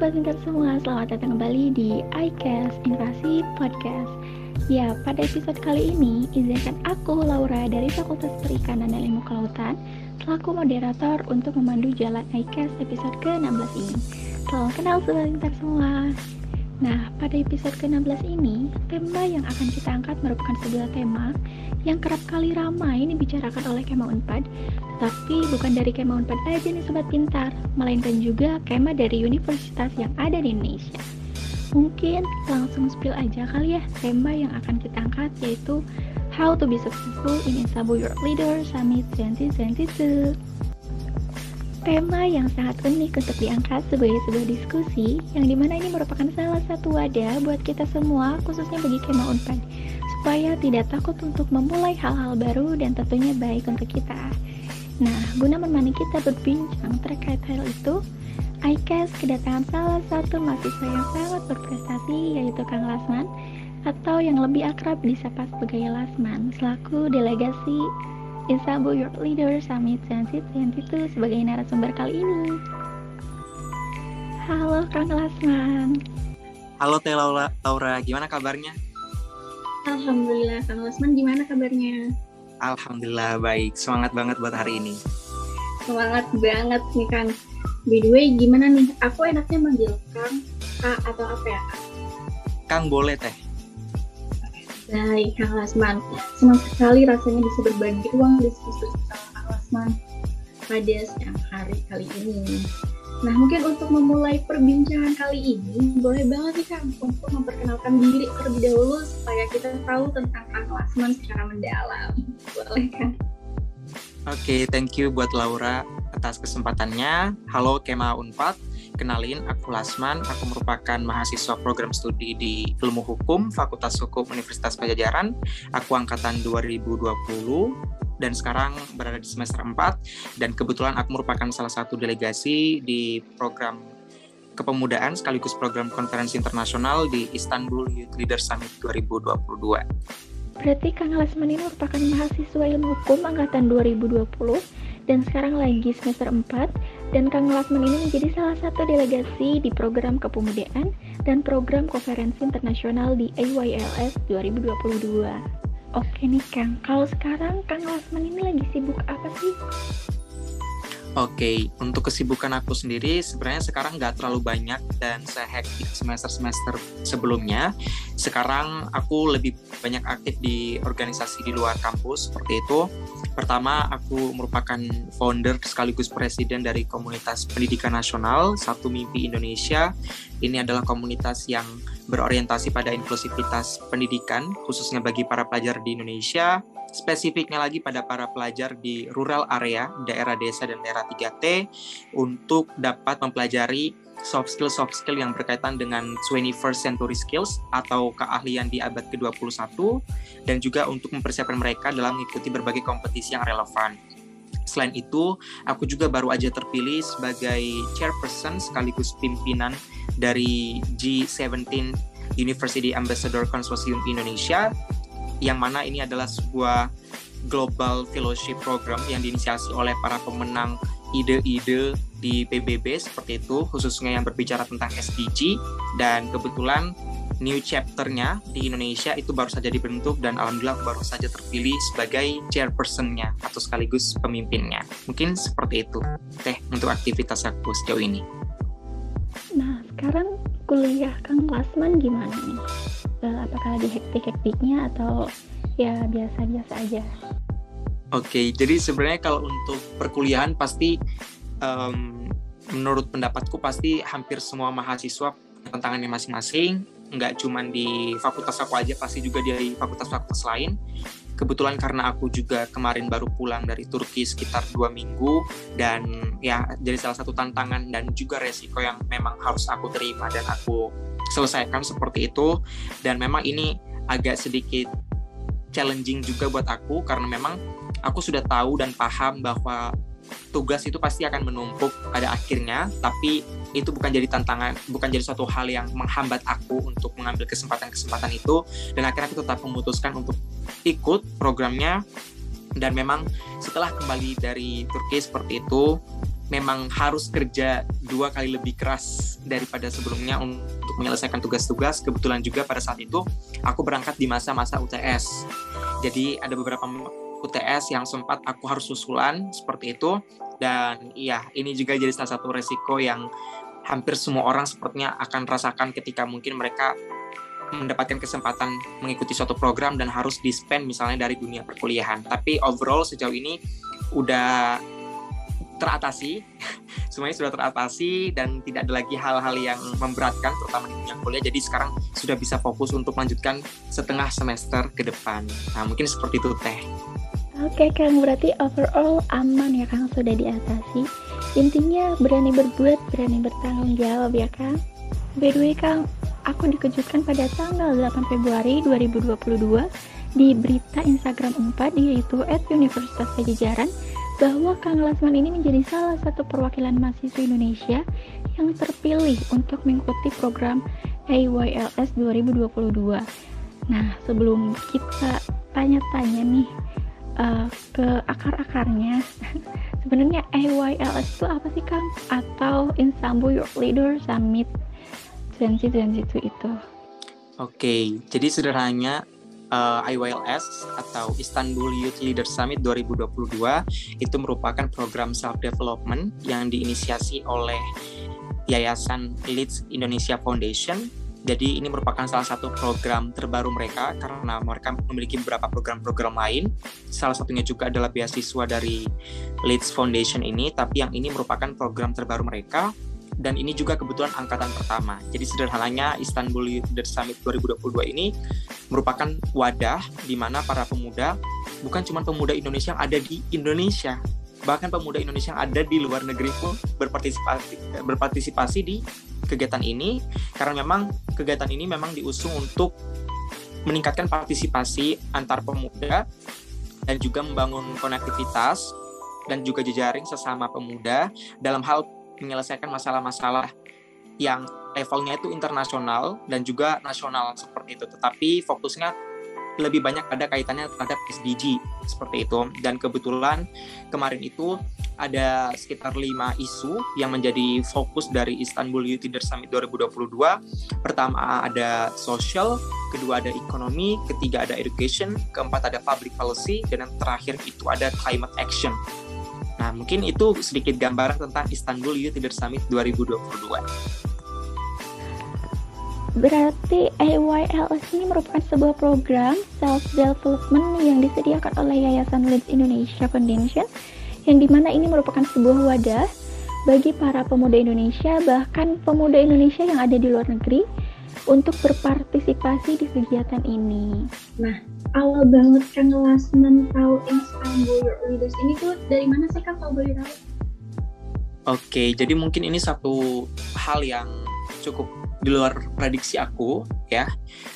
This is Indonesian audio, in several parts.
Sobat Pintar semua, selamat datang kembali di iCast Invasi Podcast. Ya, pada episode kali ini, izinkan aku, Laura, dari Fakultas Perikanan dan Ilmu Kelautan, selaku moderator untuk memandu jalan iCast episode ke-16 ini. Salam kenal Sobat Pintar semua. Nah, pada episode ke-16 ini, tema yang akan kita angkat merupakan sebuah tema yang kerap kali ramai dibicarakan oleh Kema Unpad, tapi bukan dari Kema Unpad aja nih Sobat Pintar, melainkan juga Kema dari universitas yang ada di Indonesia. Mungkin langsung spill aja kali ya tema yang akan kita angkat yaitu How to be successful in Isabu Your Leader Summit 2022. Tema yang sangat unik untuk diangkat sebagai sebuah diskusi yang di mana ini merupakan salah satu wadah buat kita semua khususnya bagi Kema Unpad supaya tidak takut untuk memulai hal-hal baru dan tentunya baik untuk kita. Nah, guna menemani kita berbincang terkait hal itu, iCast kedatangan salah satu mahasiswa yang sangat berprestasi yaitu Kang Lasman atau yang lebih akrab disapa sebagai Lasman selaku delegasi Isabu Your Leader Summit 2022 sebagai narasumber kali ini. Halo Kang Lasman. Halo Teh Laura, Laura, gimana kabarnya? Alhamdulillah, Kang Lasman gimana kabarnya? Alhamdulillah baik, semangat banget buat hari ini. Semangat banget nih Kang. By the way, gimana nih? Aku enaknya manggil Kang, Kak atau apa ya? Kang boleh Teh. Baik, Kang Lasman. Senang sekali rasanya bisa berbagi ruang diskusi sama Kang Lasman pada siang hari kali ini. Nah, mungkin untuk memulai perbincangan kali ini, boleh banget nih Kang untuk memperkenalkan diri terlebih dahulu supaya kita tahu tentang Kang Lasman secara mendalam. Boleh kan? Oke, okay, thank you buat Laura atas kesempatannya. Halo Kema Unpad, kenalin aku Lasman, aku merupakan mahasiswa program studi di Ilmu Hukum Fakultas Hukum Universitas Pajajaran. Aku angkatan 2020 dan sekarang berada di semester 4 dan kebetulan aku merupakan salah satu delegasi di program kepemudaan sekaligus program konferensi internasional di Istanbul Youth Leader Summit 2022. Berarti Kang Lasman ini merupakan mahasiswa ilmu hukum angkatan 2020 dan sekarang lagi semester 4 dan Kang Lasman ini menjadi salah satu delegasi di program kepemudaan dan program konferensi internasional di AYLS 2022. Oke nih Kang, kalau sekarang Kang Lasman ini lagi sibuk apa sih? Oke, untuk kesibukan aku sendiri sebenarnya sekarang nggak terlalu banyak dan sehektik semester-semester sebelumnya. Sekarang aku lebih banyak aktif di organisasi di luar kampus seperti itu. Pertama, aku merupakan founder sekaligus presiden dari komunitas pendidikan nasional Satu Mimpi Indonesia. Ini adalah komunitas yang berorientasi pada inklusivitas pendidikan khususnya bagi para pelajar di Indonesia spesifiknya lagi pada para pelajar di rural area, daerah desa dan daerah 3T untuk dapat mempelajari soft skill soft skill yang berkaitan dengan 21st century skills atau keahlian di abad ke-21 dan juga untuk mempersiapkan mereka dalam mengikuti berbagai kompetisi yang relevan. Selain itu, aku juga baru aja terpilih sebagai chairperson sekaligus pimpinan dari G17 University Ambassador Consortium Indonesia yang mana ini adalah sebuah global fellowship program yang diinisiasi oleh para pemenang ide-ide di PBB seperti itu khususnya yang berbicara tentang SDG dan kebetulan new chapternya di Indonesia itu baru saja dibentuk dan alhamdulillah baru saja terpilih sebagai chairpersonnya atau sekaligus pemimpinnya. Mungkin seperti itu teh untuk aktivitas aku sejauh ini. Nah sekarang kuliah Kang Lasman gimana nih uh, apakah lagi hektik-hektiknya atau ya biasa-biasa aja? Oke, jadi sebenarnya kalau untuk perkuliahan pasti um, menurut pendapatku pasti hampir semua mahasiswa tantangannya masing-masing, nggak cuma di fakultas aku aja, pasti juga di fakultas-fakultas lain. Kebetulan karena aku juga kemarin baru pulang dari Turki sekitar dua minggu dan ya jadi salah satu tantangan dan juga resiko yang memang harus aku terima dan aku selesaikan seperti itu. Dan memang ini agak sedikit challenging juga buat aku karena memang aku sudah tahu dan paham bahwa tugas itu pasti akan menumpuk pada akhirnya tapi itu bukan jadi tantangan bukan jadi suatu hal yang menghambat aku untuk mengambil kesempatan-kesempatan itu dan akhirnya aku tetap memutuskan untuk ikut programnya dan memang setelah kembali dari Turki seperti itu memang harus kerja dua kali lebih keras daripada sebelumnya untuk menyelesaikan tugas-tugas. Kebetulan juga pada saat itu aku berangkat di masa-masa UTS. Jadi ada beberapa UTS yang sempat aku harus susulan seperti itu. Dan iya, ini juga jadi salah satu resiko yang hampir semua orang sepertinya akan rasakan ketika mungkin mereka mendapatkan kesempatan mengikuti suatu program dan harus di-spend misalnya dari dunia perkuliahan. Tapi overall sejauh ini udah teratasi, semuanya sudah teratasi dan tidak ada lagi hal-hal yang memberatkan terutama di dunia kuliah. Jadi sekarang sudah bisa fokus untuk melanjutkan setengah semester ke depan. Nah mungkin seperti itu teh. Oke Kang, berarti overall aman ya Kang sudah diatasi. Intinya berani berbuat, berani bertanggung jawab ya Kang. By the way Kang, aku dikejutkan pada tanggal 8 Februari 2022 di berita Instagram 4 yaitu at Universitas Pajajaran bahwa Kang Lasman ini menjadi salah satu perwakilan mahasiswa Indonesia yang terpilih untuk mengikuti program AYLS 2022. Nah, sebelum kita tanya-tanya nih uh, ke akar-akarnya, sebenarnya AYLS itu apa sih Kang? Atau Istanbul Youth Leader Summit 2022 itu? Oke, jadi sederhananya uh, eh, IYLS atau Istanbul Youth Leader Summit 2022 itu merupakan program self development yang diinisiasi oleh Yayasan Leeds Indonesia Foundation. Jadi ini merupakan salah satu program terbaru mereka karena mereka memiliki beberapa program-program lain. Salah satunya juga adalah beasiswa dari Leeds Foundation ini, tapi yang ini merupakan program terbaru mereka dan ini juga kebetulan angkatan pertama. Jadi sederhananya Istanbul Youth Summit 2022 ini merupakan wadah di mana para pemuda bukan cuma pemuda Indonesia yang ada di Indonesia, bahkan pemuda Indonesia yang ada di luar negeri pun berpartisipasi berpartisipasi di kegiatan ini karena memang kegiatan ini memang diusung untuk meningkatkan partisipasi antar pemuda dan juga membangun konektivitas dan juga jejaring sesama pemuda dalam hal menyelesaikan masalah-masalah yang levelnya itu internasional dan juga nasional seperti itu. Tetapi fokusnya lebih banyak ada kaitannya terhadap SDG seperti itu. Dan kebetulan kemarin itu ada sekitar lima isu yang menjadi fokus dari Istanbul Youth Leader Summit 2022. Pertama ada social, kedua ada ekonomi, ketiga ada education, keempat ada public policy, dan yang terakhir itu ada climate action. Nah, mungkin itu sedikit gambaran tentang Istanbul Youth Leader Summit 2022. Berarti AYLS ini merupakan sebuah program self-development yang disediakan oleh Yayasan Leeds Indonesia Foundation yang di mana ini merupakan sebuah wadah bagi para pemuda Indonesia bahkan pemuda Indonesia yang ada di luar negeri untuk berpartisipasi di kegiatan ini. Nah, awal banget Kang Lasman tahu Istanbul Leaders ini tuh dari mana sih Kang kalau boleh tahu? Oke, jadi mungkin ini satu hal yang cukup di luar prediksi aku ya.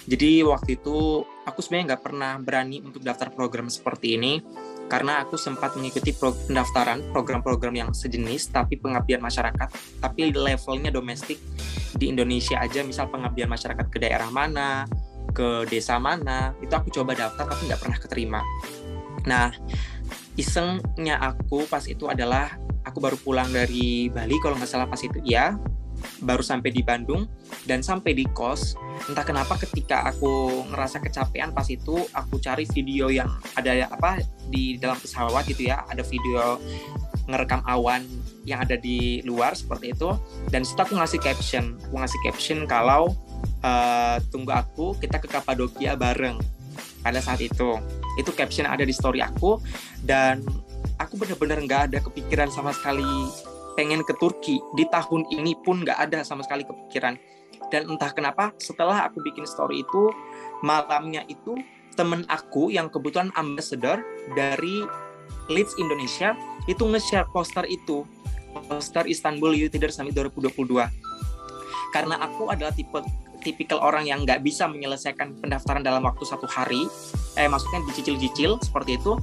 Jadi waktu itu aku sebenarnya nggak pernah berani untuk daftar program seperti ini karena aku sempat mengikuti pro pendaftaran program-program yang sejenis tapi pengabdian masyarakat tapi levelnya domestik di Indonesia aja misal pengabdian masyarakat ke daerah mana ke desa mana itu aku coba daftar tapi nggak pernah keterima nah isengnya aku pas itu adalah aku baru pulang dari Bali kalau nggak salah pas itu ya baru sampai di Bandung dan sampai di kos entah kenapa ketika aku ngerasa kecapean pas itu aku cari video yang ada apa di dalam pesawat gitu ya ada video ngerekam awan yang ada di luar seperti itu. Dan situ aku ngasih caption aku ngasih caption kalau uh, tunggu aku kita ke Kapadokia bareng pada saat itu. Itu caption ada di story aku dan aku bener-bener nggak ada kepikiran sama sekali pengen ke Turki di tahun ini pun nggak ada sama sekali kepikiran. Dan entah kenapa setelah aku bikin story itu malamnya itu temen aku yang kebetulan ambassador dari Leeds Indonesia itu nge-share poster itu. Poster Istanbul Youth Leader Summit 2022 karena aku adalah tipe tipikal orang yang nggak bisa menyelesaikan pendaftaran dalam waktu satu hari eh maksudnya dicicil-cicil seperti itu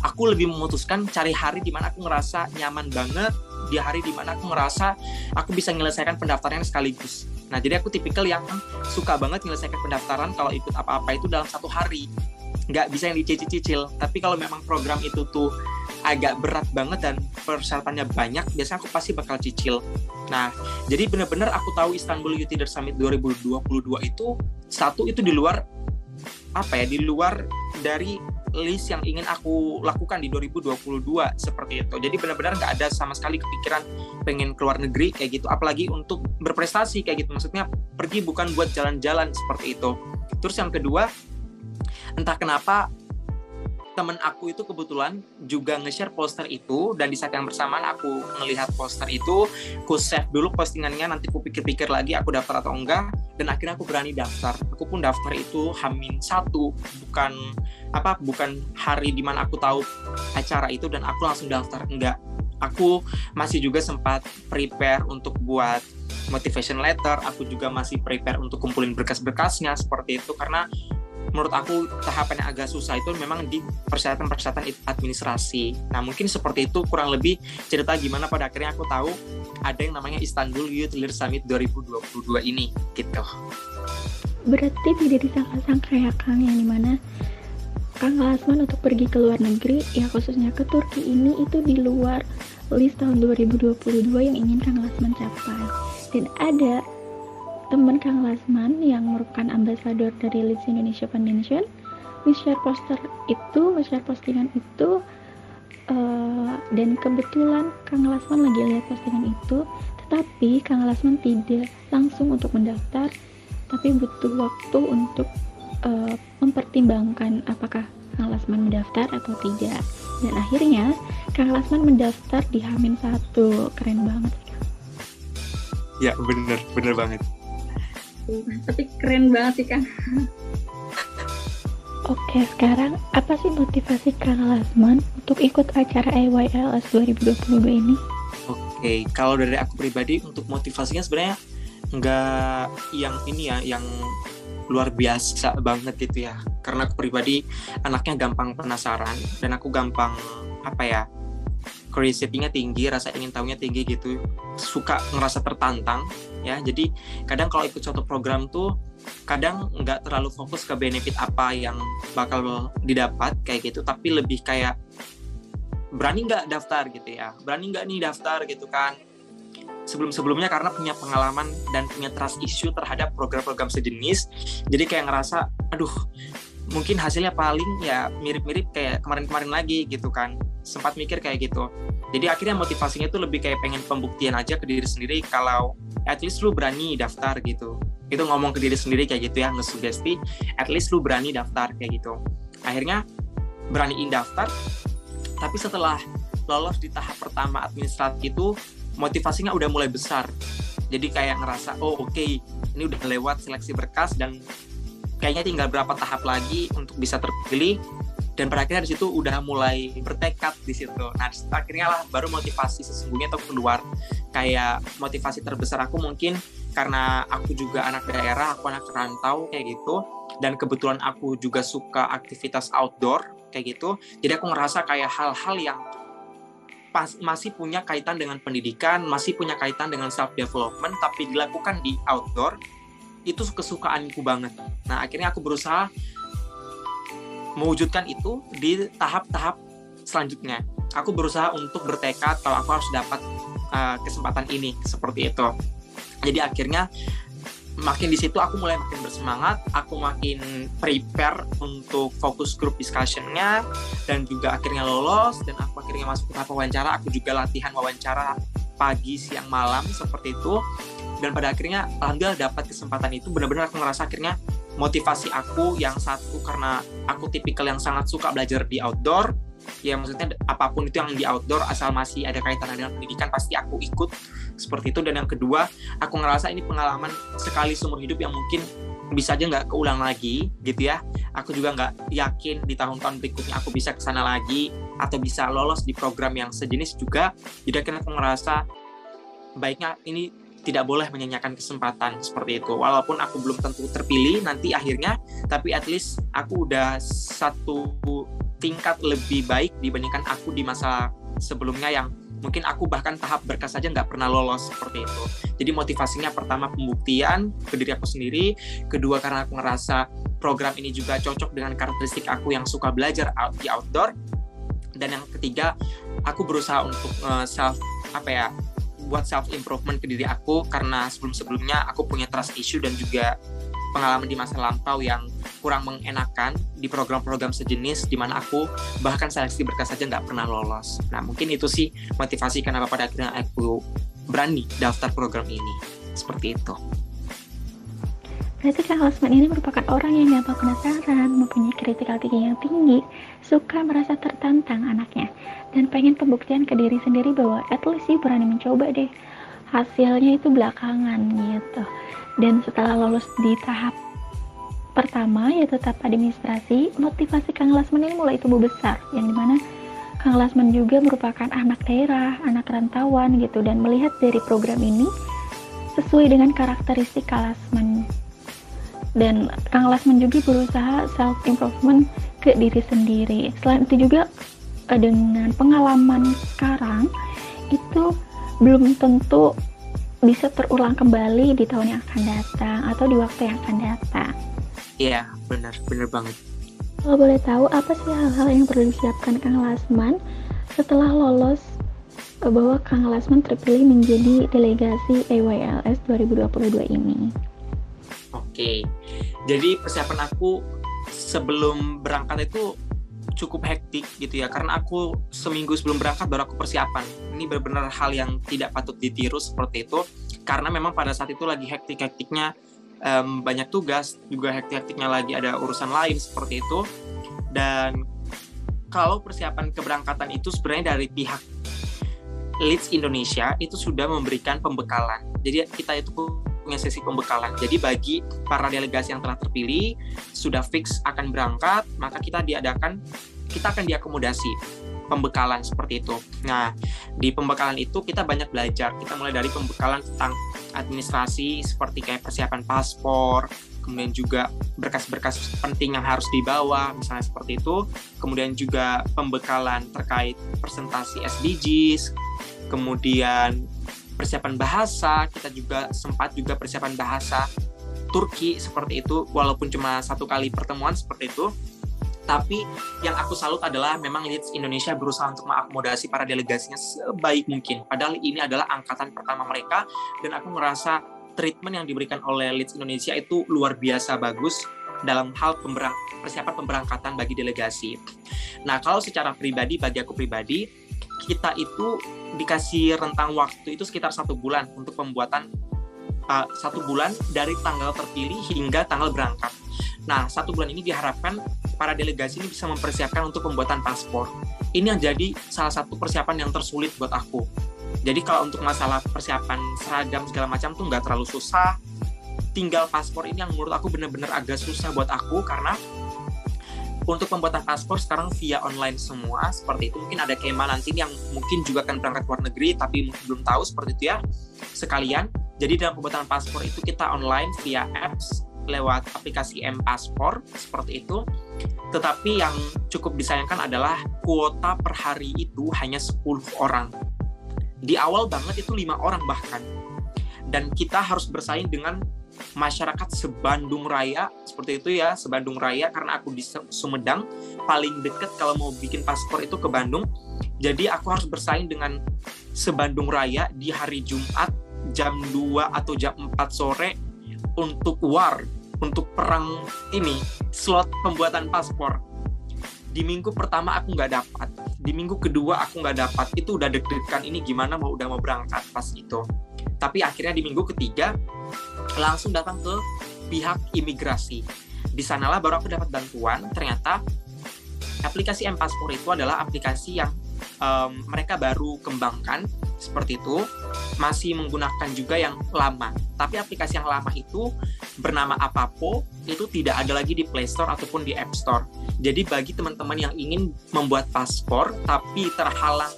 aku lebih memutuskan cari hari di mana aku ngerasa nyaman banget di hari di mana aku ngerasa aku bisa menyelesaikan pendaftaran sekaligus. Nah, jadi aku tipikal yang suka banget menyelesaikan pendaftaran kalau ikut apa-apa itu dalam satu hari. Nggak bisa yang dicicil-cicil. Tapi kalau memang program itu tuh agak berat banget dan persyaratannya banyak, biasanya aku pasti bakal cicil. Nah, jadi benar-benar aku tahu Istanbul Youth Leader Summit 2022 itu satu itu di luar apa ya, di luar dari list yang ingin aku lakukan di 2022 seperti itu. Jadi benar-benar nggak ada sama sekali kepikiran pengen keluar negeri kayak gitu. Apalagi untuk berprestasi kayak gitu. Maksudnya pergi bukan buat jalan-jalan seperti itu. Terus yang kedua, entah kenapa temen aku itu kebetulan juga nge-share poster itu dan di saat yang bersamaan aku melihat poster itu aku save dulu postingannya nanti aku pikir-pikir lagi aku daftar atau enggak dan akhirnya aku berani daftar. Aku pun daftar itu hamin satu bukan apa bukan hari di mana aku tahu acara itu dan aku langsung daftar. Enggak. Aku masih juga sempat prepare untuk buat motivation letter aku juga masih prepare untuk kumpulin berkas-berkasnya seperti itu. Karena menurut aku tahapan yang agak susah itu memang di persyaratan-persyaratan administrasi. Nah mungkin seperti itu kurang lebih cerita gimana pada akhirnya aku tahu ada yang namanya Istanbul Youth Leader Summit 2022 ini gitu. Berarti tidak disangka-sangka ya Kang yang di mana Kang Lasman untuk pergi ke luar negeri ya khususnya ke Turki ini itu di luar list tahun 2022 yang ingin Kang Lasman capai dan ada teman Kang Lasman yang merupakan ambasador dari Leeds Indonesia Foundation. Share poster itu, share postingan itu uh, dan kebetulan Kang Lasman lagi lihat postingan itu. Tetapi Kang Lasman tidak langsung untuk mendaftar tapi butuh waktu untuk uh, mempertimbangkan apakah Kang Lasman mendaftar atau tidak. Dan akhirnya Kang Lasman mendaftar di Hamin satu. Keren banget. Ya bener bener banget tapi keren banget sih Kang Oke, sekarang apa sih motivasi Kang Lasman untuk ikut acara AYLS 2022 ini? Oke, kalau dari aku pribadi untuk motivasinya sebenarnya nggak yang ini ya, yang luar biasa banget gitu ya. Karena aku pribadi anaknya gampang penasaran dan aku gampang apa ya curiosity-nya tinggi, rasa ingin tahunya tinggi gitu, suka ngerasa tertantang ya. Jadi kadang kalau ikut suatu program tuh kadang nggak terlalu fokus ke benefit apa yang bakal didapat kayak gitu, tapi lebih kayak berani nggak daftar gitu ya, berani nggak nih daftar gitu kan. Sebelum-sebelumnya karena punya pengalaman dan punya trust issue terhadap program-program sejenis, jadi kayak ngerasa, aduh mungkin hasilnya paling ya mirip-mirip kayak kemarin-kemarin lagi gitu kan sempat mikir kayak gitu. Jadi akhirnya motivasinya itu lebih kayak pengen pembuktian aja ke diri sendiri kalau at least lu berani daftar gitu. Itu ngomong ke diri sendiri kayak gitu ya ngesugesti at least lu berani daftar kayak gitu. Akhirnya beraniin daftar tapi setelah lolos di tahap pertama administratif itu motivasinya udah mulai besar. Jadi kayak ngerasa oh oke okay, ini udah lewat seleksi berkas dan kayaknya tinggal berapa tahap lagi untuk bisa terpilih dan pada akhirnya di situ udah mulai bertekad di situ. Nah, akhirnya lah baru motivasi sesungguhnya tuh keluar. Kayak motivasi terbesar aku mungkin karena aku juga anak daerah, aku anak rantau kayak gitu. Dan kebetulan aku juga suka aktivitas outdoor kayak gitu. Jadi aku ngerasa kayak hal-hal yang pas, masih punya kaitan dengan pendidikan, masih punya kaitan dengan self development, tapi dilakukan di outdoor itu kesukaanku banget. Nah akhirnya aku berusaha mewujudkan itu di tahap-tahap selanjutnya. Aku berusaha untuk bertekad kalau aku harus dapat uh, kesempatan ini seperti itu. Jadi akhirnya makin di situ aku mulai makin bersemangat, aku makin prepare untuk fokus group discussionnya dan juga akhirnya lolos dan aku akhirnya masuk ke tahap wawancara. Aku juga latihan wawancara pagi, siang, malam seperti itu dan pada akhirnya alhamdulillah dapat kesempatan itu benar-benar aku ngerasa akhirnya motivasi aku yang satu karena aku tipikal yang sangat suka belajar di outdoor. Ya maksudnya apa pun itu yang di outdoor asal masih ada kaitan dengan pendidikan pasti aku ikut seperti itu. Dan yang kedua aku ngerasa ini pengalaman sekali seumur hidup yang mungkin bisa aja nggak keulang lagi gitu ya. Aku juga nggak yakin di tahun-tahun berikutnya aku bisa ke sana lagi atau bisa lolos di program yang sejenis juga. Jadi akhirnya aku ngerasa baiknya ini tidak boleh menyanyikan kesempatan seperti itu. Walaupun aku belum tentu terpilih nanti akhirnya, tapi at least aku udah satu tingkat lebih baik dibandingkan aku di masa sebelumnya yang mungkin aku bahkan tahap berkas saja nggak pernah lolos seperti itu. Jadi motivasinya pertama pembuktian ke diri aku sendiri, kedua karena aku ngerasa program ini juga cocok dengan karakteristik aku yang suka belajar di outdoor, dan yang ketiga aku berusaha untuk uh, self apa ya buat self improvement ke diri aku karena sebelum sebelumnya aku punya trust issue dan juga pengalaman di masa lampau yang kurang mengenakan di program-program sejenis di mana aku bahkan seleksi berkas saja nggak pernah lolos. Nah mungkin itu sih motivasi kenapa pada akhirnya aku berani daftar program ini seperti itu. Berarti Kang Osman ini merupakan orang yang gampang penasaran, mempunyai critical thinking yang tinggi, suka merasa tertantang anaknya, dan pengen pembuktian ke diri sendiri bahwa at least sih berani mencoba deh. Hasilnya itu belakangan gitu. Dan setelah lolos di tahap pertama yaitu tahap administrasi, motivasi Kang Lasman ini mulai tumbuh besar, yang di mana Kang Lasman juga merupakan anak daerah, anak rantauan gitu, dan melihat dari program ini sesuai dengan karakteristik Kang Lasman dan Kang Lasman juga berusaha self improvement ke diri sendiri. Selain itu juga eh, dengan pengalaman sekarang itu belum tentu bisa terulang kembali di tahun yang akan datang atau di waktu yang akan datang. Iya benar benar banget. Kalau boleh tahu apa sih hal-hal yang perlu disiapkan Kang Lasman setelah lolos eh, bahwa Kang Lasman terpilih menjadi delegasi EYLS 2022 ini Oke, jadi persiapan aku sebelum berangkat itu cukup hektik gitu ya karena aku seminggu sebelum berangkat baru aku persiapan. Ini benar-benar hal yang tidak patut ditiru seperti itu karena memang pada saat itu lagi hektik-hektiknya um, banyak tugas juga hektik-hektiknya lagi ada urusan lain seperti itu. Dan kalau persiapan keberangkatan itu sebenarnya dari pihak Leeds Indonesia itu sudah memberikan pembekalan. Jadi kita itu punya sesi pembekalan. Jadi bagi para delegasi yang telah terpilih sudah fix akan berangkat, maka kita diadakan kita akan diakomodasi pembekalan seperti itu. Nah, di pembekalan itu kita banyak belajar. Kita mulai dari pembekalan tentang administrasi seperti kayak persiapan paspor, kemudian juga berkas-berkas penting yang harus dibawa, misalnya seperti itu. Kemudian juga pembekalan terkait presentasi SDGs, kemudian persiapan bahasa, kita juga sempat juga persiapan bahasa Turki seperti itu, walaupun cuma satu kali pertemuan seperti itu. Tapi yang aku salut adalah memang Leeds Indonesia berusaha untuk mengakomodasi para delegasinya sebaik mungkin. Padahal ini adalah angkatan pertama mereka dan aku merasa treatment yang diberikan oleh Leeds Indonesia itu luar biasa bagus dalam hal pemberang persiapan pemberangkatan bagi delegasi. Nah, kalau secara pribadi bagi aku pribadi, kita itu dikasih rentang waktu itu sekitar satu bulan untuk pembuatan uh, satu bulan dari tanggal terpilih hingga tanggal berangkat. Nah, satu bulan ini diharapkan para delegasi ini bisa mempersiapkan untuk pembuatan paspor. Ini yang jadi salah satu persiapan yang tersulit buat aku. Jadi kalau untuk masalah persiapan seragam segala macam tuh nggak terlalu susah. Tinggal paspor ini yang menurut aku benar-benar agak susah buat aku karena untuk pembuatan paspor sekarang via online semua seperti itu. Mungkin ada Kema nanti yang mungkin juga akan berangkat luar negeri tapi belum tahu seperti itu ya. Sekalian jadi dalam pembuatan paspor itu kita online via apps lewat aplikasi M Paspor seperti itu. Tetapi yang cukup disayangkan adalah kuota per hari itu hanya 10 orang. Di awal banget itu lima orang bahkan. Dan kita harus bersaing dengan masyarakat sebandung raya seperti itu ya sebandung raya karena aku di Sumedang paling deket kalau mau bikin paspor itu ke Bandung. Jadi aku harus bersaing dengan sebandung raya di hari Jumat jam 2 atau jam 4 sore untuk war untuk perang ini slot pembuatan paspor. Di minggu pertama aku nggak dapat di minggu kedua aku nggak dapat. Itu udah deg-degan ini gimana mau udah mau berangkat pas itu. Tapi akhirnya di minggu ketiga langsung datang ke pihak imigrasi. Di sanalah baru aku dapat bantuan. Ternyata aplikasi M Passport itu adalah aplikasi yang um, mereka baru kembangkan seperti itu, masih menggunakan juga yang lama. Tapi aplikasi yang lama itu bernama Apapo itu tidak ada lagi di Play Store ataupun di App Store. Jadi bagi teman-teman yang ingin membuat paspor tapi terhalang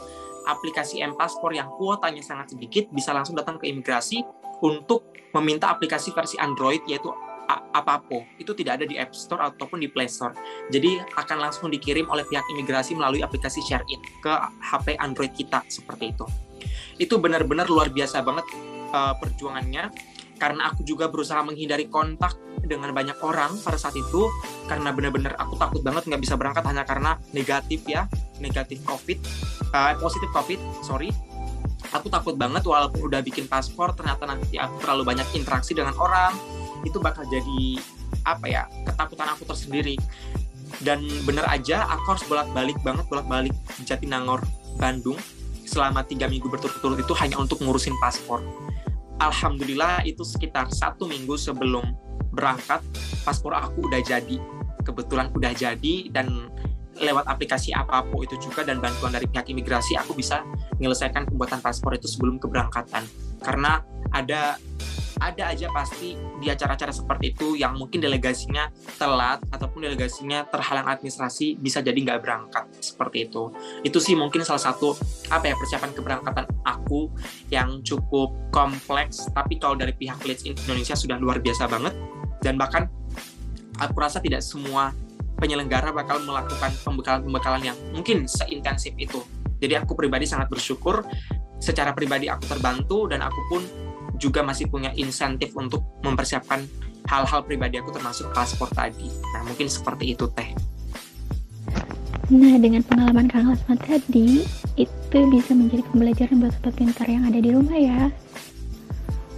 aplikasi M yang kuotanya sangat sedikit bisa langsung datang ke imigrasi untuk meminta aplikasi versi Android yaitu Apapo itu tidak ada di App Store ataupun di Play Store. Jadi akan langsung dikirim oleh pihak imigrasi melalui aplikasi ShareIt ke HP Android kita seperti itu. Itu benar-benar luar biasa banget uh, perjuangannya karena aku juga berusaha menghindari kontak dengan banyak orang pada saat itu karena benar-benar aku takut banget nggak bisa berangkat hanya karena negatif ya negatif covid uh, positif covid sorry aku takut banget walaupun udah bikin paspor ternyata nanti aku terlalu banyak interaksi dengan orang itu bakal jadi apa ya ketakutan aku tersendiri. Dan bener aja aku harus bolak-balik banget bolak-balik Jatinangor Bandung selama tiga minggu berturut-turut itu hanya untuk ngurusin paspor. Alhamdulillah itu sekitar satu minggu sebelum berangkat paspor aku udah jadi kebetulan udah jadi dan lewat aplikasi apa pun itu juga dan bantuan dari pihak imigrasi aku bisa menyelesaikan pembuatan paspor itu sebelum keberangkatan. Karena ada ada aja pasti di acara-acara seperti itu yang mungkin delegasinya telat ataupun delegasinya terhalang administrasi bisa jadi nggak berangkat seperti itu. Itu sih mungkin salah satu apa ya persiapan keberangkatan aku yang cukup kompleks tapi kalau dari pihak Leeds Indonesia sudah luar biasa banget. Dan bahkan aku rasa tidak semua penyelenggara bakal melakukan pembekalan-pembekalan yang mungkin seintensif itu. Jadi aku pribadi sangat bersyukur secara pribadi aku terbantu dan aku pun juga masih punya insentif untuk mempersiapkan hal-hal pribadi aku termasuk paspor tadi. Nah mungkin seperti itu teh. Nah dengan pengalaman Kang Lasma tadi itu bisa menjadi pembelajaran buat sobat pintar yang ada di rumah ya.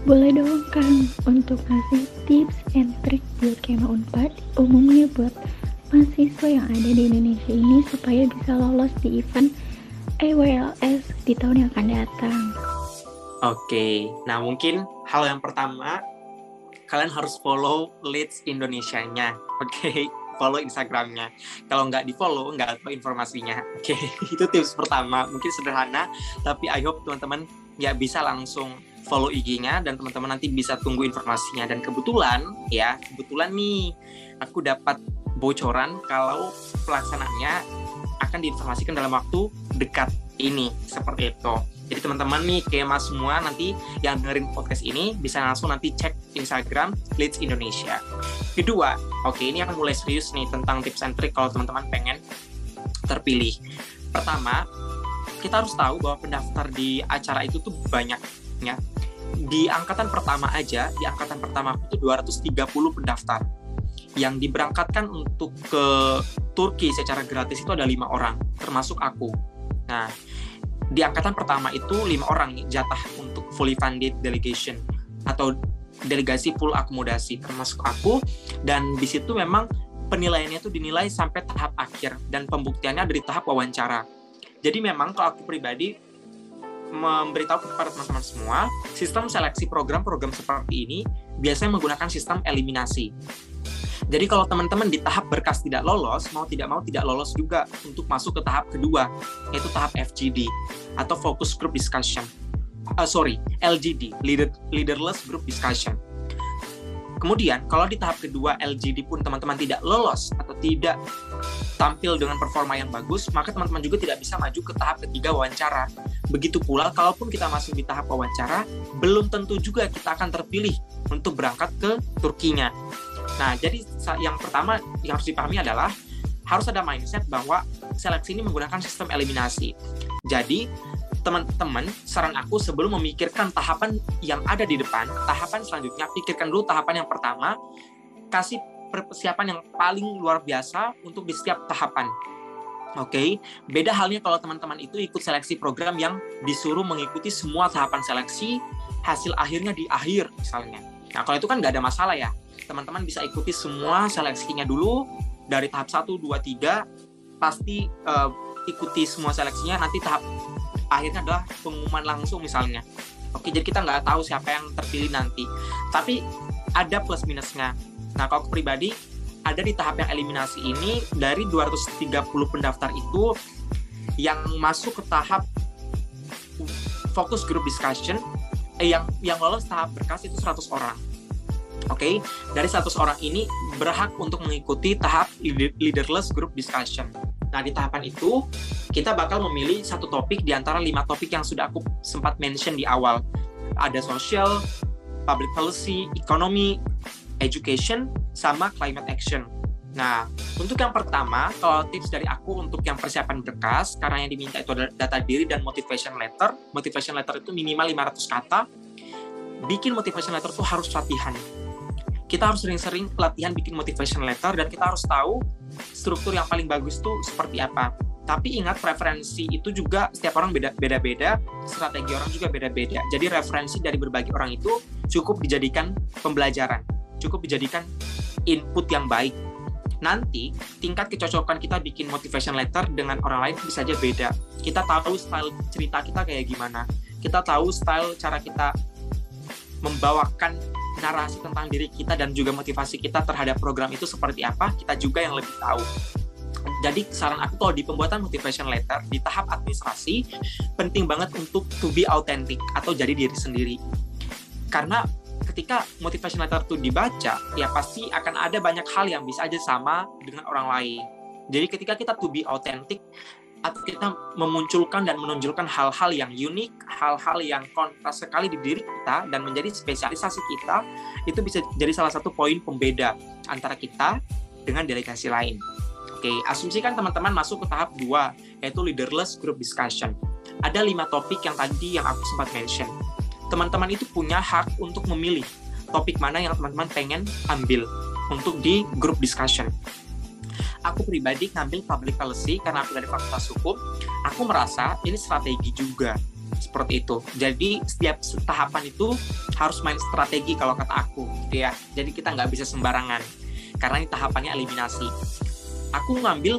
Boleh dong Kang untuk kasih tips and trick buat kema unpad umumnya buat mahasiswa yang ada di Indonesia ini supaya bisa lolos di event EWLS di tahun yang akan datang. Oke, nah mungkin hal yang pertama kalian harus follow Leads Indonesia-nya. Oke, follow Instagramnya. Kalau nggak di follow, nggak tahu informasinya. Oke, itu tips pertama. Mungkin sederhana, tapi I hope teman-teman ya bisa langsung follow IG-nya dan teman-teman nanti bisa tunggu informasinya. Dan kebetulan ya, kebetulan nih aku dapat bocoran kalau pelaksanaannya akan diinformasikan dalam waktu dekat ini seperti itu. Jadi teman-teman nih mas semua nanti yang dengerin podcast ini bisa langsung nanti cek Instagram Leads Indonesia. Kedua, oke ini akan mulai serius nih tentang tips and trick kalau teman-teman pengen terpilih. Pertama, kita harus tahu bahwa pendaftar di acara itu tuh banyaknya. Di angkatan pertama aja, di angkatan pertama itu 230 pendaftar yang diberangkatkan untuk ke Turki secara gratis itu ada lima orang, termasuk aku. Nah, di angkatan pertama itu lima orang jatah untuk fully funded delegation atau delegasi full akomodasi, termasuk aku. Dan di situ memang penilaiannya itu dinilai sampai tahap akhir dan pembuktiannya dari tahap wawancara. Jadi memang kalau aku pribadi memberitahu kepada teman-teman semua, sistem seleksi program-program seperti ini biasanya menggunakan sistem eliminasi. Jadi kalau teman-teman di tahap berkas tidak lolos, mau tidak mau tidak lolos juga untuk masuk ke tahap kedua, yaitu tahap FGD atau Focus Group Discussion. Uh, sorry, LGD, Leader, Leaderless Group Discussion. Kemudian, kalau di tahap kedua LGD pun teman-teman tidak lolos atau tidak tampil dengan performa yang bagus, maka teman-teman juga tidak bisa maju ke tahap ketiga wawancara. Begitu pula, kalaupun kita masuk di tahap wawancara, belum tentu juga kita akan terpilih untuk berangkat ke Turkinya. Nah, jadi yang pertama yang harus dipahami adalah harus ada mindset bahwa seleksi ini menggunakan sistem eliminasi. Jadi, teman-teman, saran aku sebelum memikirkan tahapan yang ada di depan, tahapan selanjutnya pikirkan dulu tahapan yang pertama, kasih persiapan yang paling luar biasa untuk di setiap tahapan. Oke, okay? beda halnya kalau teman-teman itu ikut seleksi program yang disuruh mengikuti semua tahapan seleksi, hasil akhirnya di akhir misalnya. Nah, kalau itu kan nggak ada masalah ya teman-teman bisa ikuti semua seleksinya dulu. Dari tahap 1, 2, 3 pasti uh, ikuti semua seleksinya. Nanti tahap akhirnya adalah pengumuman langsung misalnya. Oke jadi kita nggak tahu siapa yang terpilih nanti. Tapi ada plus minusnya. Nah kalau pribadi ada di tahap yang eliminasi ini dari 230 pendaftar itu yang masuk ke tahap fokus group discussion eh, yang yang lolos tahap berkas itu 100 orang Oke, okay? dari 100 orang ini berhak untuk mengikuti tahap leaderless group discussion. Nah, di tahapan itu kita bakal memilih satu topik di antara lima topik yang sudah aku sempat mention di awal. Ada social, public policy, economy, education, sama climate action. Nah, untuk yang pertama, kalau tips dari aku untuk yang persiapan berkas, karena yang diminta itu adalah data diri dan motivation letter. Motivation letter itu minimal 500 kata. Bikin motivation letter itu harus latihan kita harus sering-sering latihan bikin motivation letter dan kita harus tahu struktur yang paling bagus tuh seperti apa. Tapi ingat preferensi itu juga setiap orang beda-beda, strategi orang juga beda-beda. Jadi referensi dari berbagai orang itu cukup dijadikan pembelajaran, cukup dijadikan input yang baik. Nanti tingkat kecocokan kita bikin motivation letter dengan orang lain bisa aja beda. Kita tahu style cerita kita kayak gimana. Kita tahu style cara kita membawakan narasi tentang diri kita dan juga motivasi kita terhadap program itu seperti apa, kita juga yang lebih tahu. Jadi saran aku kalau di pembuatan motivation letter di tahap administrasi penting banget untuk to be authentic atau jadi diri sendiri. Karena ketika motivation letter itu dibaca, ya pasti akan ada banyak hal yang bisa aja sama dengan orang lain. Jadi ketika kita to be authentic, atau kita memunculkan dan menonjolkan hal-hal yang unik, hal-hal yang kontras sekali di diri kita dan menjadi spesialisasi kita, itu bisa jadi salah satu poin pembeda antara kita dengan delegasi lain. Oke, asumsikan teman-teman masuk ke tahap 2, yaitu leaderless group discussion. Ada lima topik yang tadi yang aku sempat mention. Teman-teman itu punya hak untuk memilih topik mana yang teman-teman pengen ambil untuk di group discussion aku pribadi ngambil public policy karena aku dari fakultas hukum aku merasa ini strategi juga seperti itu. Jadi setiap tahapan itu harus main strategi kalau kata aku gitu ya. Jadi kita nggak bisa sembarangan karena ini tahapannya eliminasi. Aku ngambil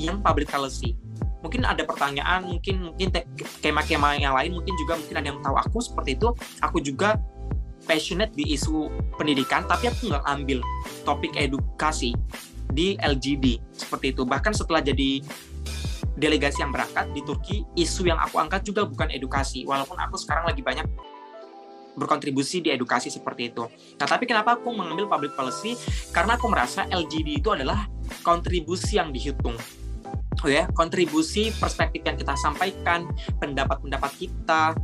yang public policy. Mungkin ada pertanyaan mungkin mungkin kema-kema yang lain mungkin juga mungkin ada yang tahu aku seperti itu. Aku juga passionate di isu pendidikan tapi aku nggak ambil topik edukasi di LGD seperti itu. Bahkan setelah jadi delegasi yang berangkat di Turki, isu yang aku angkat juga bukan edukasi, walaupun aku sekarang lagi banyak berkontribusi di edukasi seperti itu. Nah, tapi kenapa aku mengambil public policy? Karena aku merasa LGD itu adalah kontribusi yang dihitung. Oh ya, kontribusi perspektif yang kita sampaikan, pendapat-pendapat kita,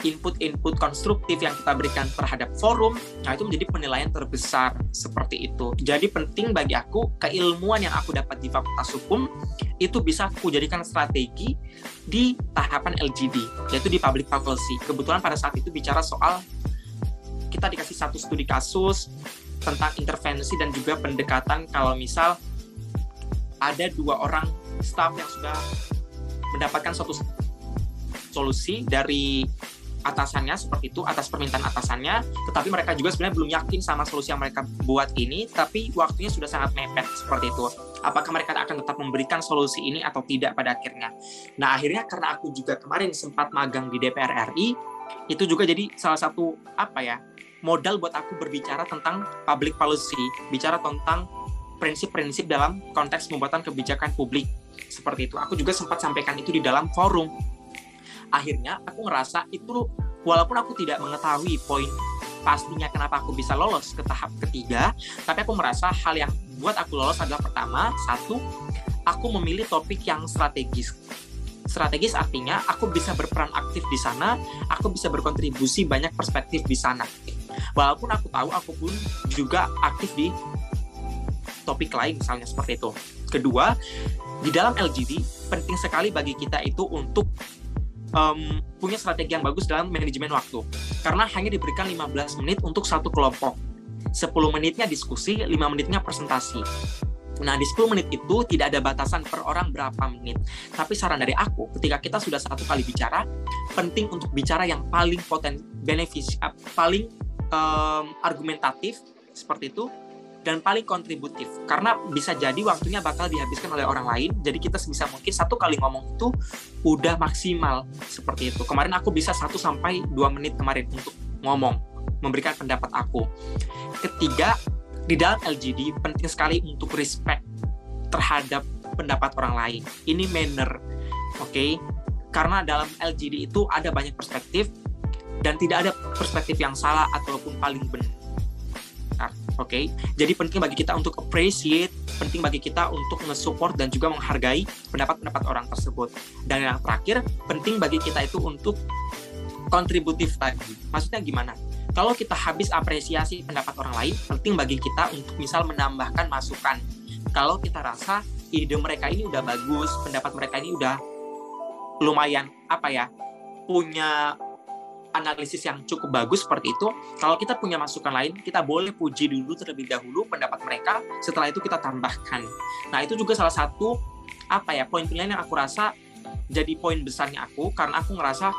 input-input konstruktif yang kita berikan terhadap forum, nah itu menjadi penilaian terbesar seperti itu. Jadi penting bagi aku keilmuan yang aku dapat di Fakultas Hukum itu bisa aku jadikan strategi di tahapan LGD, yaitu di public policy. Kebetulan pada saat itu bicara soal kita dikasih satu studi kasus tentang intervensi dan juga pendekatan kalau misal ada dua orang staff yang sudah mendapatkan suatu solusi dari atasannya seperti itu atas permintaan atasannya tetapi mereka juga sebenarnya belum yakin sama solusi yang mereka buat ini tapi waktunya sudah sangat mepet seperti itu. Apakah mereka akan tetap memberikan solusi ini atau tidak pada akhirnya? Nah akhirnya karena aku juga kemarin sempat magang di DPR RI itu juga jadi salah satu apa ya modal buat aku berbicara tentang public policy bicara tentang prinsip-prinsip dalam konteks pembuatan kebijakan publik. Seperti itu. Aku juga sempat sampaikan itu di dalam forum akhirnya aku ngerasa itu walaupun aku tidak mengetahui poin pastinya kenapa aku bisa lolos ke tahap ketiga, tapi aku merasa hal yang buat aku lolos adalah pertama, satu, aku memilih topik yang strategis. Strategis artinya aku bisa berperan aktif di sana, aku bisa berkontribusi banyak perspektif di sana. Walaupun aku tahu aku pun juga aktif di topik lain misalnya seperti itu. Kedua, di dalam LGD penting sekali bagi kita itu untuk um, punya strategi yang bagus dalam manajemen waktu. Karena hanya diberikan 15 menit untuk satu kelompok. 10 menitnya diskusi, 5 menitnya presentasi. Nah, di 10 menit itu tidak ada batasan per orang berapa menit. Tapi saran dari aku, ketika kita sudah satu kali bicara, penting untuk bicara yang paling poten benefis, uh, paling um, argumentatif seperti itu dan paling kontributif. Karena bisa jadi waktunya bakal dihabiskan oleh orang lain jadi kita sebisa mungkin satu kali ngomong itu udah maksimal seperti itu. Kemarin aku bisa 1 sampai 2 menit kemarin untuk ngomong memberikan pendapat aku. Ketiga di dalam LGD penting sekali untuk respect terhadap pendapat orang lain. Ini manner oke? Okay? karena dalam LGD itu ada banyak perspektif dan tidak ada perspektif yang salah ataupun paling benar oke? Okay? jadi penting bagi kita untuk appreciate penting bagi kita untuk nge-support dan juga menghargai pendapat-pendapat orang tersebut. Dan yang terakhir penting bagi kita itu untuk kontributif lagi maksudnya gimana? Kalau kita habis apresiasi pendapat orang lain penting bagi kita untuk misal menambahkan masukan. Kalau kita rasa ide mereka ini udah bagus pendapat mereka ini udah lumayan apa ya punya analisis yang cukup bagus seperti itu, kalau kita punya masukan lain, kita boleh puji dulu terlebih dahulu pendapat mereka, setelah itu kita tambahkan. Nah, itu juga salah satu apa ya poin penilaian yang aku rasa jadi poin besarnya aku karena aku ngerasa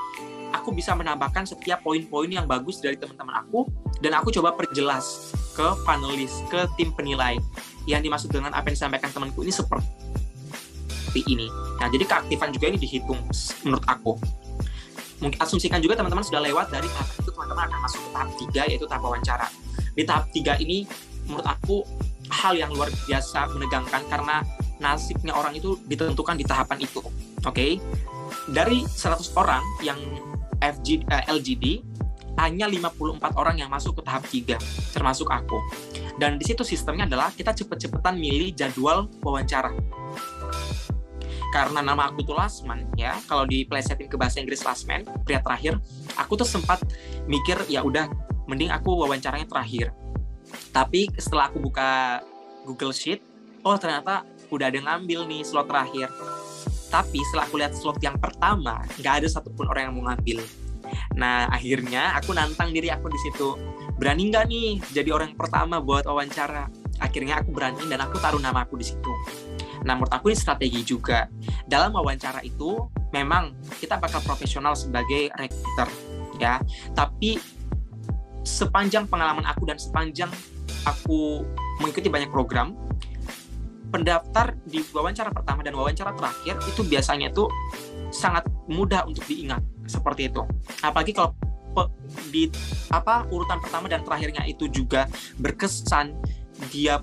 aku bisa menambahkan setiap poin-poin yang bagus dari teman-teman aku dan aku coba perjelas ke panelis, ke tim penilai. Yang dimaksud dengan apa yang disampaikan temanku ini seperti ini. Nah, jadi keaktifan juga ini dihitung menurut aku mungkin asumsikan juga teman-teman sudah lewat dari tahap itu teman-teman akan masuk ke tahap tiga yaitu tahap wawancara. Di tahap tiga ini menurut aku hal yang luar biasa menegangkan karena nasibnya orang itu ditentukan di tahapan itu oke? Okay? dari 100 orang yang FG, eh, LGD hanya 54 orang yang masuk ke tahap 3 termasuk aku. Dan di situ sistemnya adalah kita cepet-cepetan milih jadwal wawancara karena nama aku tuh Lasman ya. Kalau diplesetin ke bahasa Inggris Lasman pria terakhir aku tuh sempat mikir ya udah mending aku wawancaranya terakhir. Tapi setelah aku buka Google Sheet oh ternyata udah ada ngambil nih slot terakhir. Tapi setelah aku lihat slot yang pertama nggak ada satupun orang yang mau ngambil. Nah akhirnya aku nantang diri aku di situ. Berani nggak nih jadi orang pertama buat wawancara? Akhirnya aku berani dan aku taruh nama aku di situ Nah, menurut aku ini strategi juga. Dalam wawancara itu, memang kita bakal profesional sebagai recruiter, ya. Tapi sepanjang pengalaman aku dan sepanjang aku mengikuti banyak program, pendaftar di wawancara pertama dan wawancara terakhir itu biasanya itu sangat mudah untuk diingat seperti itu. Apalagi kalau di apa urutan pertama dan terakhirnya itu juga berkesan dia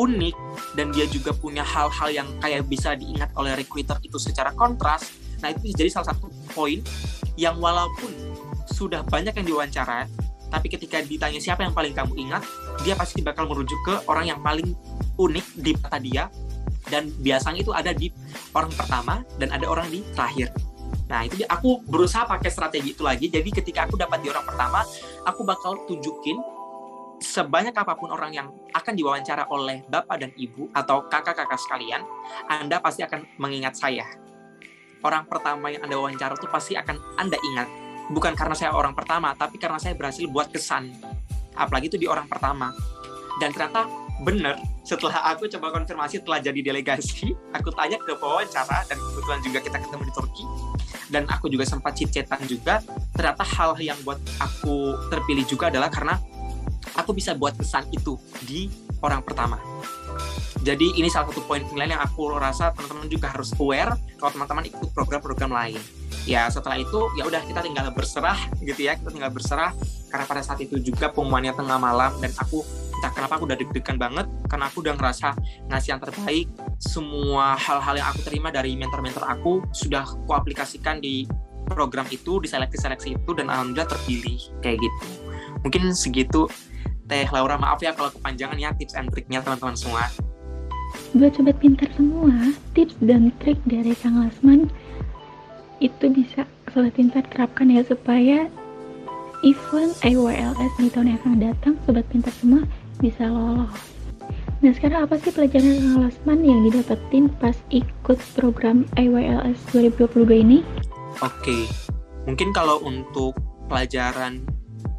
unik dan dia juga punya hal-hal yang kayak bisa diingat oleh recruiter itu secara kontras. Nah, itu jadi salah satu poin yang walaupun sudah banyak yang diwawancara, tapi ketika ditanya siapa yang paling kamu ingat, dia pasti bakal merujuk ke orang yang paling unik di mata dia dan biasanya itu ada di orang pertama dan ada orang di terakhir. Nah, itu aku berusaha pakai strategi itu lagi. Jadi ketika aku dapat di orang pertama, aku bakal tunjukin sebanyak apa pun orang yang akan diwawancara oleh bapak dan ibu atau kakak-kakak sekalian, Anda pasti akan mengingat saya. Orang pertama yang Anda wawancara itu pasti akan Anda ingat. Bukan karena saya orang pertama, tapi karena saya berhasil buat kesan. Apalagi itu di orang pertama. Dan ternyata benar, setelah aku coba konfirmasi telah jadi delegasi, aku tanya ke wawancara, dan kebetulan juga kita ketemu di Turki, dan aku juga sempat chat-chatan juga, ternyata hal yang buat aku terpilih juga adalah karena aku bisa buat kesan itu di orang pertama. Jadi ini salah satu poin penilaian yang aku rasa teman-teman juga harus aware kalau teman-teman ikut program-program lain. Ya setelah itu ya udah kita tinggal berserah gitu ya kita tinggal berserah karena pada saat itu juga pengumumannya tengah malam dan aku entah kenapa aku udah deg-degan banget karena aku udah ngerasa ngasih yang terbaik semua hal-hal yang aku terima dari mentor-mentor aku sudah aku aplikasikan di program itu di seleksi-seleksi itu dan alhamdulillah terpilih kayak gitu mungkin segitu Teh Laura maaf ya kalau kepanjangan ya tips and triknya teman-teman semua. Buat sobat pintar semua, tips dan trik dari Kang Lasman itu bisa sobat pintar terapkan ya supaya event IWLS di tahun yang akan datang sobat pintar semua bisa lolos. Nah sekarang apa sih pelajaran Kang Lasman yang didapetin pas ikut program IWLS 2022 ini? Oke, mungkin kalau untuk pelajaran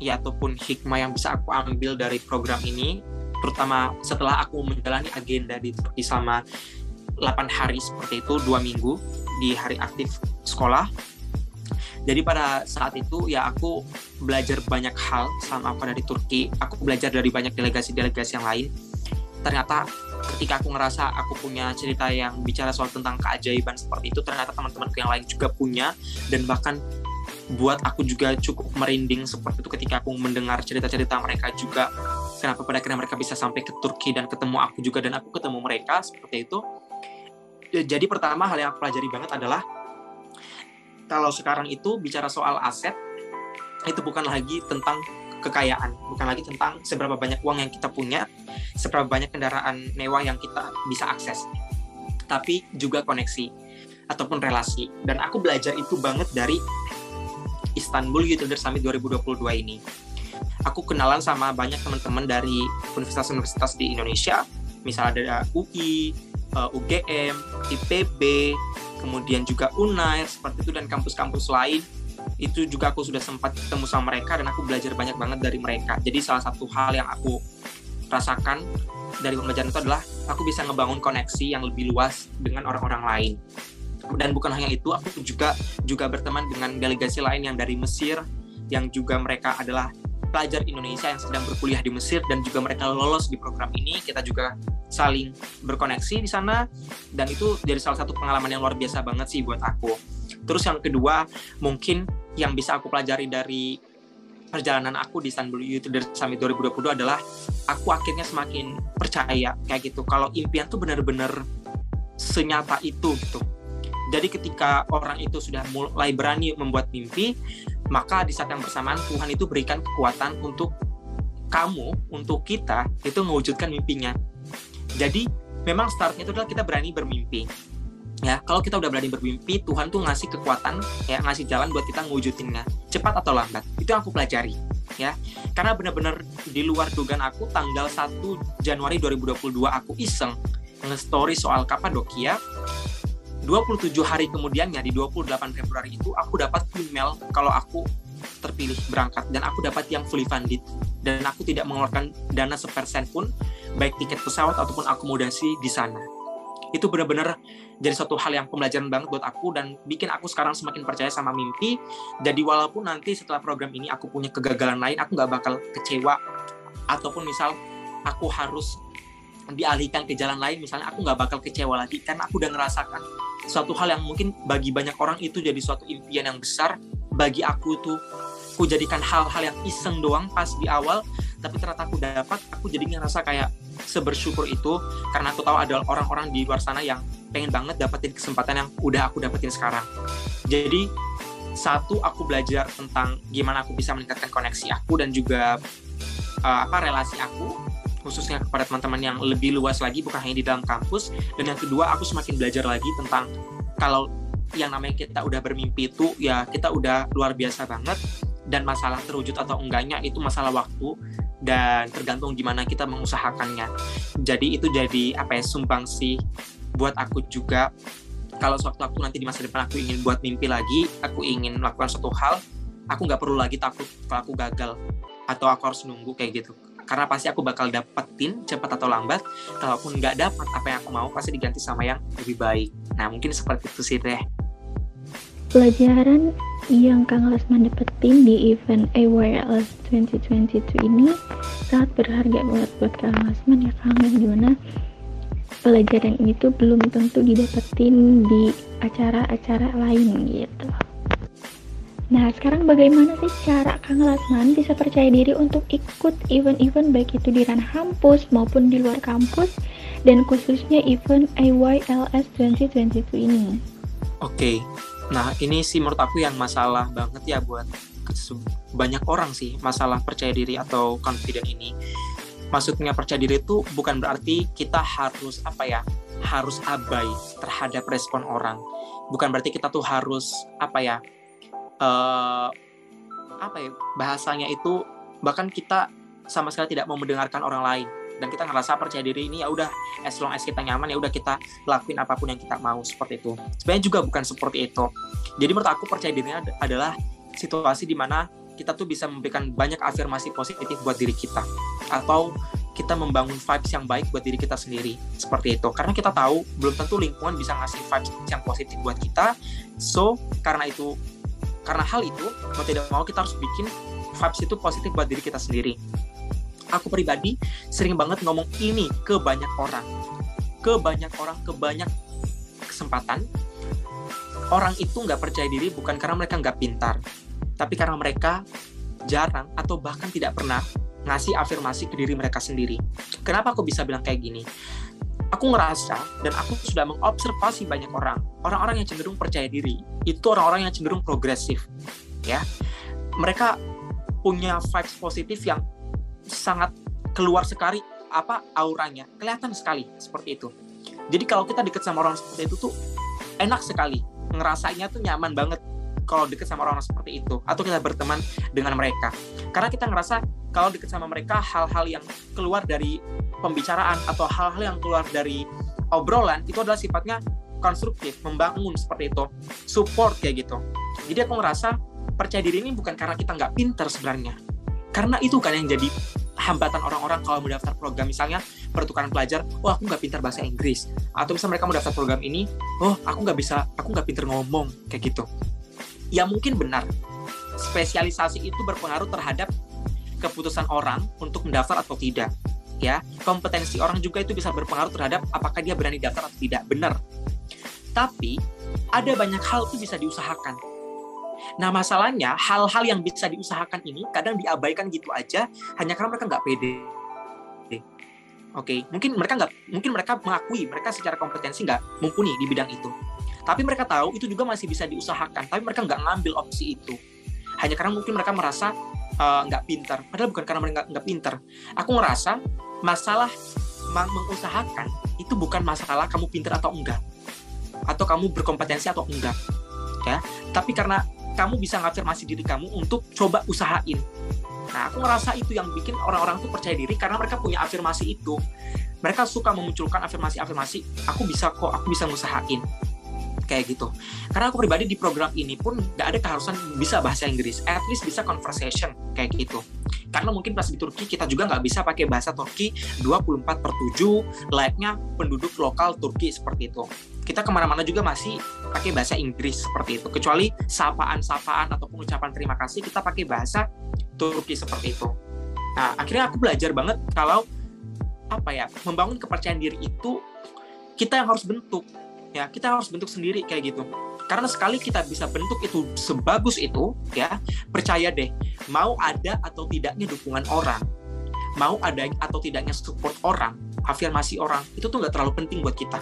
ya ataupun hikmah yang bisa aku ambil dari program ini terutama setelah aku menjalani agenda di Turki selama 8 hari seperti itu dua minggu di hari aktif sekolah. Jadi pada saat itu ya aku belajar banyak hal selama aku ada di Turki. Aku belajar dari banyak delegasi-delegasi yang lain. Ternyata ketika aku ngerasa aku punya cerita yang bicara soal tentang keajaiban seperti itu ternyata teman-temanku yang lain juga punya. Dan bahkan buat aku juga cukup merinding seperti itu ketika aku mendengar cerita-cerita mereka juga. Kenapa pada akhirnya mereka bisa sampai ke Turki dan ketemu aku juga dan aku ketemu mereka seperti itu. Ya, jadi pertama hal yang aku pelajari banget adalah kalau sekarang itu bicara soal aset itu bukan lagi tentang kekayaan bukan lagi tentang seberapa banyak uang yang kita punya seberapa banyak kendaraan mewah yang kita bisa akses tapi juga koneksi ataupun relasi. Dan aku belajar itu banget dari Istanbul Youth Leader Summit 2022 ini. Aku kenalan sama banyak teman-teman dari universitas-universitas di Indonesia, misalnya ada UI, UGM, IPB, kemudian juga Unair seperti itu dan kampus-kampus lain itu juga aku sudah sempat ketemu sama mereka dan aku belajar banyak banget dari mereka. Jadi salah satu hal yang aku rasakan dari pembelajaran itu adalah aku bisa ngebangun koneksi yang lebih luas dengan orang-orang lain. Dan bukan hanya itu, aku juga juga berteman dengan delegasi lain yang dari Mesir yang juga mereka adalah pelajar Indonesia yang sedang berkuliah di Mesir dan juga mereka lolos di program ini. Kita juga saling berkoneksi di sana dan itu jadi salah satu pengalaman yang luar biasa banget sih buat aku. Terus yang kedua mungkin yang bisa aku pelajari dari perjalanan aku di Istanbul Youth Leader Summit 2022 adalah aku akhirnya semakin percaya kayak gitu. Kalau impian tuh benar-benar senyata itu gitu jadi ketika orang itu sudah mulai berani membuat mimpi, maka di saat yang bersamaan Tuhan itu berikan kekuatan untuk kamu, untuk kita itu mewujudkan mimpinya. Jadi memang startnya itu adalah kita berani bermimpi. Ya, kalau kita udah berani bermimpi, Tuhan tuh ngasih kekuatan, ya ngasih jalan buat kita mewujudinnya, cepat atau lambat. Itu yang aku pelajari, ya. Karena benar-benar di luar dugaan aku, tanggal 1 Januari 2022 aku iseng nge-story soal Kapadokia, 27 hari kemudiannya di 28 Februari itu aku dapat email kalau aku terpilih berangkat dan aku dapat yang fully funded. Dan aku tidak mengeluarkan dana sepersen pun baik tiket pesawat ataupun akomodasi di sana. Itu benar-benar jadi suatu hal yang pembelajaran banget buat aku dan bikin aku sekarang semakin percaya sama mimpi. Jadi walaupun nanti setelah program ini aku punya kegagalan lain aku nggak bakal kecewa. Ataupun misal aku harus dialihkan ke jalan lain misalnya aku nggak bakal kecewa lagi karena aku udah ngerasakan suatu hal yang mungkin bagi banyak orang itu jadi suatu impian yang besar. Bagi aku tuh aku jadikan hal-hal yang iseng doang pas di awal tapi ternyata aku dapat aku jadi ngerasa kayak sebersyukur itu. Karena aku tahu ada orang-orang di luar sana yang pengen banget dapetin kesempatan yang udah aku dapetin sekarang. Jadi satu aku belajar tentang gimana aku bisa meningkatkan koneksi aku dan juga uh, apa relasi aku khususnya kepada teman-teman yang lebih luas lagi bukan hanya di dalam kampus. Dan yang kedua aku semakin belajar lagi tentang kalau yang namanya kita udah bermimpi itu ya kita udah luar biasa banget. Dan masalah terwujud atau enggaknya itu masalah waktu dan tergantung gimana kita mengusahakannya. Jadi itu jadi apa ya sumbang sih buat aku juga. Kalau suatu waktu nanti di masa depan aku ingin buat mimpi lagi aku ingin melakukan suatu hal aku nggak perlu lagi takut kalau aku gagal atau aku harus nunggu kayak gitu karena pasti aku bakal dapetin cepat atau lambat. Kalaupun nggak dapat apa yang aku mau pasti diganti sama yang lebih baik. Nah mungkin seperti itu sih teh. Pelajaran yang Kang Lesman dapetin di event AYLS 2022 ini sangat berharga banget buat Kang Lesman ya Kang. Yang di mana pelajaran ini tuh belum tentu didapetin di acara-acara lain gitu Nah, sekarang bagaimana sih cara Kang Lasman bisa percaya diri untuk ikut event-event baik itu di ranah kampus maupun di luar kampus dan khususnya event AYLS 2022 ini? Oke, nah ini sih menurut aku yang masalah banget ya buat banyak orang sih masalah percaya diri atau confident ini. Maksudnya percaya diri itu bukan berarti kita harus apa ya, harus abai terhadap respon orang. Bukan berarti kita tuh harus apa ya, uh, apa ya bahasanya itu bahkan kita sama sekali tidak mau mendengarkan orang lain. Dan kita ngerasa percaya diri ini ya udah as long as kita nyaman ya udah kita lakuin apa pun yang kita mau seperti itu. Sebenarnya juga bukan seperti itu. Jadi menurut aku percaya diri adalah situasi di mana kita tuh bisa memberikan banyak afirmasi positif buat diri kita. Atau kita membangun vibes yang baik buat diri kita sendiri seperti itu. Karena kita tahu belum tentu lingkungan bisa ngasih vibes yang positif buat kita. So karena itu karena hal itu mau tidak mau kita harus bikin vibes itu positif buat diri kita sendiri aku pribadi sering banget ngomong ini ke banyak orang ke banyak orang ke banyak kesempatan orang itu nggak percaya diri bukan karena mereka nggak pintar tapi karena mereka jarang atau bahkan tidak pernah ngasih afirmasi ke diri mereka sendiri. Kenapa aku bisa bilang kayak gini? Aku ngerasa dan aku sudah mengobservasi banyak orang. Orang-orang yang cenderung percaya diri itu orang-orang yang cenderung progresif ya. Mereka punya vibes positif yang sangat keluar sekali apa auranya. Kelihatan sekali seperti itu. Jadi kalau kita deket sama orang seperti itu tuh enak sekali. Ngerasanya tuh nyaman banget kalau deket sama orang seperti itu. Atau kita berteman dengan mereka. Karena kita ngerasa kalau deket sama mereka hal-hal yang keluar dari pembicaraan atau hal-hal yang keluar dari obrolan itu adalah sifatnya konstruktif, membangun seperti itu, support kayak gitu. Jadi aku ngerasa percaya diri ini bukan karena kita nggak pinter sebenarnya, karena itu kan yang jadi hambatan orang-orang kalau mau daftar program. Misalnya pertukaran pelajar, oh aku nggak pintar bahasa Inggris, atau misalnya mereka mau daftar program ini, oh aku nggak bisa, aku nggak pinter ngomong. Kayak gitu. Ya mungkin benar, spesialisasi itu berpengaruh terhadap keputusan orang untuk mendaftar atau tidak. Ya, kompetensi orang juga itu bisa berpengaruh terhadap apakah dia berani daftar atau tidak. Benar. Tapi ada banyak hal itu bisa diusahakan Nah masalahnya hal-hal yang bisa diusahakan ini kadang diabaikan gitu aja hanya karena mereka nggak pede. Oke, okay. mungkin mereka nggak, mungkin mereka mengakui mereka secara kompetensi nggak mumpuni di bidang itu. Tapi mereka tahu itu juga masih bisa diusahakan. Tapi mereka nggak ngambil opsi itu. Hanya karena mungkin mereka merasa uh, nggak pintar. Padahal bukan karena mereka nggak pintar. Aku ngerasa masalah mengusahakan itu bukan masalah kamu pintar atau enggak, atau kamu berkompetensi atau enggak, ya. Tapi karena kamu bisa ngafirmasi diri kamu untuk coba usahain. Nah, aku ngerasa itu yang bikin orang-orang tuh percaya diri karena mereka punya afirmasi itu. Mereka suka memunculkan afirmasi-afirmasi, aku bisa kok, aku bisa ngusahain. Kayak gitu. Karena aku pribadi di program ini pun gak ada keharusan bisa bahasa Inggris. At least bisa conversation, kayak gitu. Karena mungkin pas di Turki kita juga nggak bisa pakai bahasa Turki 24 per 7, layaknya penduduk lokal Turki seperti itu kita ke mana-mana juga masih pakai bahasa Inggris seperti itu kecuali sapaan-sapaan ataupun ucapan terima kasih kita pakai bahasa Turki seperti itu nah akhirnya aku belajar banget kalau apa ya membangun kepercayaan diri itu kita yang harus bentuk ya kita harus bentuk sendiri kayak gitu. Karena sekali kita bisa bentuk itu sebagus itu ya percaya deh mau ada atau tidaknya dukungan orang mau ada atau tidaknya support orang afirmasi orang itu tuh nggak terlalu penting buat kita.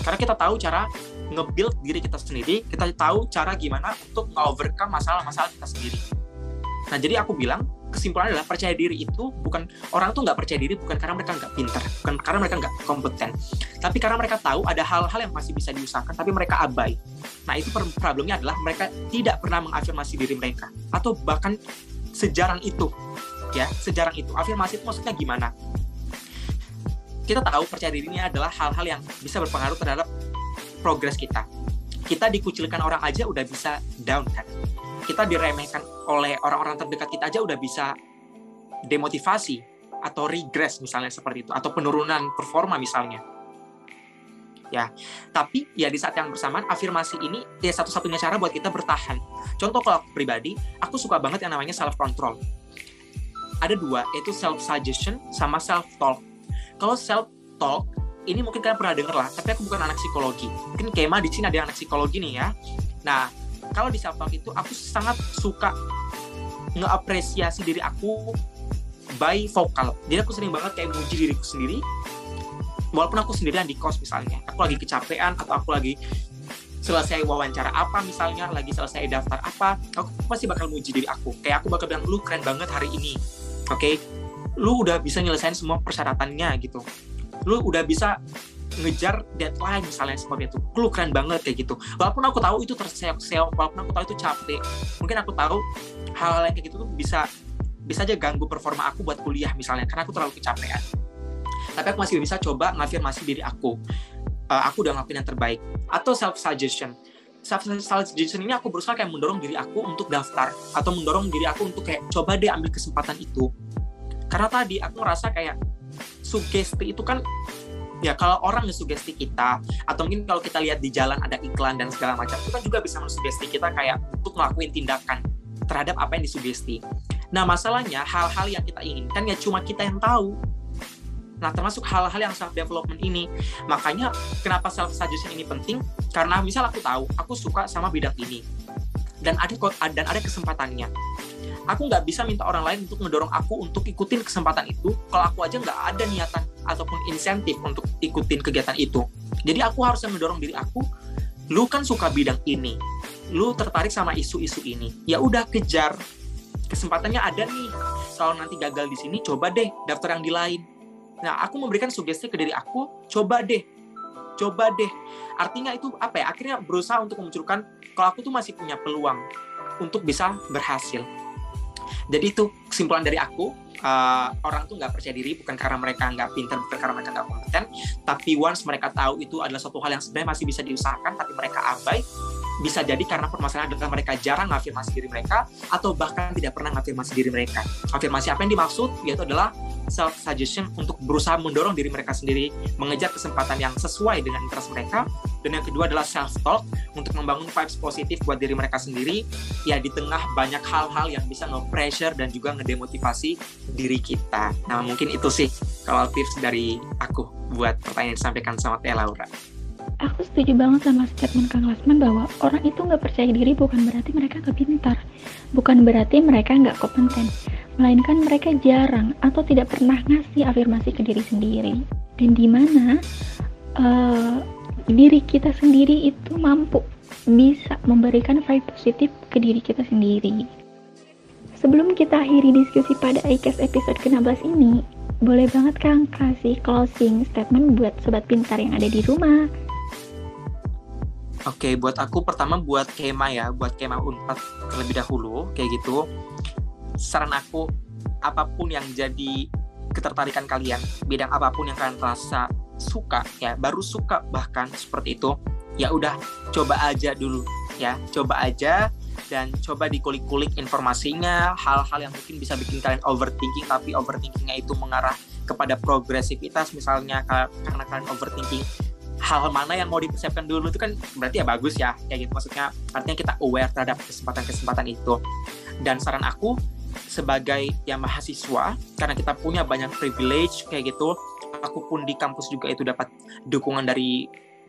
Karena kita tahu cara nge-build diri kita sendiri kita tahu cara gimana untuk nge-overcome masalah-masalah kita sendiri. Nah jadi aku bilang kesimpulannya adalah percaya diri itu bukan orang tuh nggak percaya diri bukan karena mereka nggak pintar bukan karena mereka nggak kompeten. Tapi karena mereka tahu ada hal-hal yang masih bisa diusahakan tapi mereka abai. Nah itu problemnya adalah mereka tidak pernah mengafirmasi diri mereka. Atau bahkan sejarang itu ya sejarang itu. Afirmasi itu maksudnya gimana? Kita tahu percaya diri ini adalah hal-hal yang bisa berpengaruh terhadap progres kita. Kita dikucilkan orang aja udah bisa down kan. Kita diremehkan oleh orang-orang terdekat kita aja udah bisa demotivasi atau regress misalnya seperti itu atau penurunan performa misalnya. Ya, tapi ya di saat yang bersamaan afirmasi ini ya satu-satunya cara buat kita bertahan. Contoh kalau aku pribadi, aku suka banget yang namanya self control. Ada dua, yaitu self suggestion sama self talk kalau self talk ini mungkin kalian pernah denger lah, tapi aku bukan anak psikologi. Mungkin Kema di sini ada anak psikologi nih ya. Nah, kalau di self itu aku sangat suka ngeapresiasi diri aku by vokal. Jadi aku sering banget kayak muji diriku sendiri. Walaupun aku sendirian di kos misalnya, aku lagi kecapean atau aku lagi selesai wawancara apa misalnya, lagi selesai daftar apa, aku pasti bakal muji diri aku. Kayak aku bakal bilang, lu keren banget hari ini. Oke, okay? lu udah bisa nyelesain semua persyaratannya gitu lu udah bisa ngejar deadline misalnya seperti itu. Lu keren banget kayak gitu. Walaupun aku tahu itu terseok-seok walaupun aku tahu itu capek mungkin aku tahu hal-hal yang kayak gitu tuh bisa bisa aja ganggu performa aku buat kuliah misalnya karena aku terlalu kecapean. Tapi aku masih bisa coba ngafirmasi diri aku. Uh, aku udah ngelakuin yang terbaik. Atau self suggestion self suggestion ini aku berusaha kayak mendorong diri aku untuk daftar atau mendorong diri aku untuk kayak coba deh ambil kesempatan itu karena tadi aku ngerasa kayak sugesti itu kan ya kalau orang sugesti kita atau mungkin kalau kita lihat di jalan ada iklan dan segala macam itu kan juga bisa mensugesti kita kayak untuk ngelakuin tindakan terhadap apa yang disugesti. Nah masalahnya hal-hal yang kita inginkan ya cuma kita yang tahu. Nah termasuk hal-hal yang self development ini. Makanya kenapa self suggestion ini penting? Karena misal aku tahu aku suka sama bidang ini dan ada dan ada kesempatannya aku nggak bisa minta orang lain untuk ngedorong aku untuk ikutin kesempatan itu. Kalau aku aja nggak ada niatan ataupun insentif untuk ikutin kegiatan itu. Jadi aku harus mendorong diri aku lu kan suka bidang ini. Lu tertarik sama isu-isu ini. Ya udah kejar. Kesempatannya ada nih. Kalau nanti gagal di sini coba deh daftar yang di lain. Nah aku memberikan sugesti ke diri aku coba deh. Coba deh. Artinya itu apa ya? Akhirnya berusaha untuk memunculkan kalau aku tuh masih punya peluang untuk bisa berhasil jadi itu kesimpulan dari aku uh, orang tuh nggak percaya diri bukan karena mereka nggak pintar bukan karena mereka nggak kompeten tapi once mereka tahu itu adalah suatu hal yang sebenarnya masih bisa diusahakan tapi mereka abai bisa jadi karena permasalahan adalah mereka jarang ngafirmasi diri mereka atau bahkan tidak pernah ngafirmasi diri mereka. Afirmasi apa yang dimaksud? Yaitu adalah self suggestion untuk berusaha mendorong diri mereka sendiri mengejar kesempatan yang sesuai dengan interest mereka dan yang kedua adalah self talk untuk membangun vibes positif buat diri mereka sendiri ya di tengah banyak hal-hal yang bisa nge-pressure dan juga ngedemotivasi diri kita. Nah, mungkin itu sih kalau tips dari aku buat pertanyaan yang disampaikan sama Teh Laura aku setuju banget sama statement Kang Lasman bahwa orang itu nggak percaya diri bukan berarti mereka nggak pintar, bukan berarti mereka nggak kompeten, melainkan mereka jarang atau tidak pernah ngasih afirmasi ke diri sendiri. Dan di mana uh, diri kita sendiri itu mampu bisa memberikan vibe positif ke diri kita sendiri. Sebelum kita akhiri diskusi pada iCast episode ke-16 ini, boleh banget Kang kasih closing statement buat sobat pintar yang ada di rumah, Oke, okay, buat aku pertama buat Kema ya, buat Kema Unpad terlebih dahulu, kayak gitu. Saran aku, apa pun yang jadi ketertarikan kalian, bidang apa pun yang kalian rasa suka, ya baru suka bahkan seperti itu, ya udah coba aja dulu, ya coba aja dan coba dikulik-kulik informasinya, hal-hal yang mungkin bisa bikin kalian overthinking, tapi overthinkingnya itu mengarah kepada progresivitas, misalnya karena kalian overthinking hal mana yang mau dipersiapkan dulu itu kan berarti ya bagus ya kayak gitu. Maksudnya artinya kita aware terhadap kesempatan-kesempatan itu. Dan saran aku sebagai yang mahasiswa karena kita punya banyak privilege kayak gitu aku pun di kampus juga itu dapat dukungan dari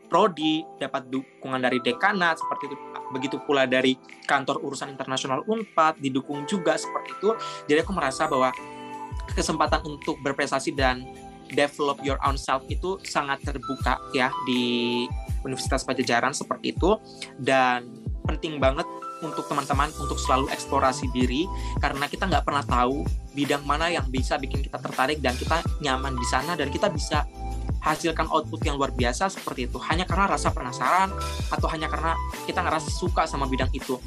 prodi dapat dukungan dari dekanat seperti itu. Begitu pula dari kantor urusan internasional Unpad didukung juga seperti itu. Jadi aku merasa bahwa kesempatan untuk berprestasi dan develop your own self itu sangat terbuka ya di Universitas Pajajaran seperti itu. Dan penting banget untuk teman-teman untuk selalu eksplorasi diri karena kita nggak pernah tahu bidang mana yang bisa bikin kita tertarik dan kita nyaman di sana dan kita bisa hasilkan output yang luar biasa seperti itu. Hanya karena rasa penasaran atau hanya karena kita ngerasa suka sama bidang itu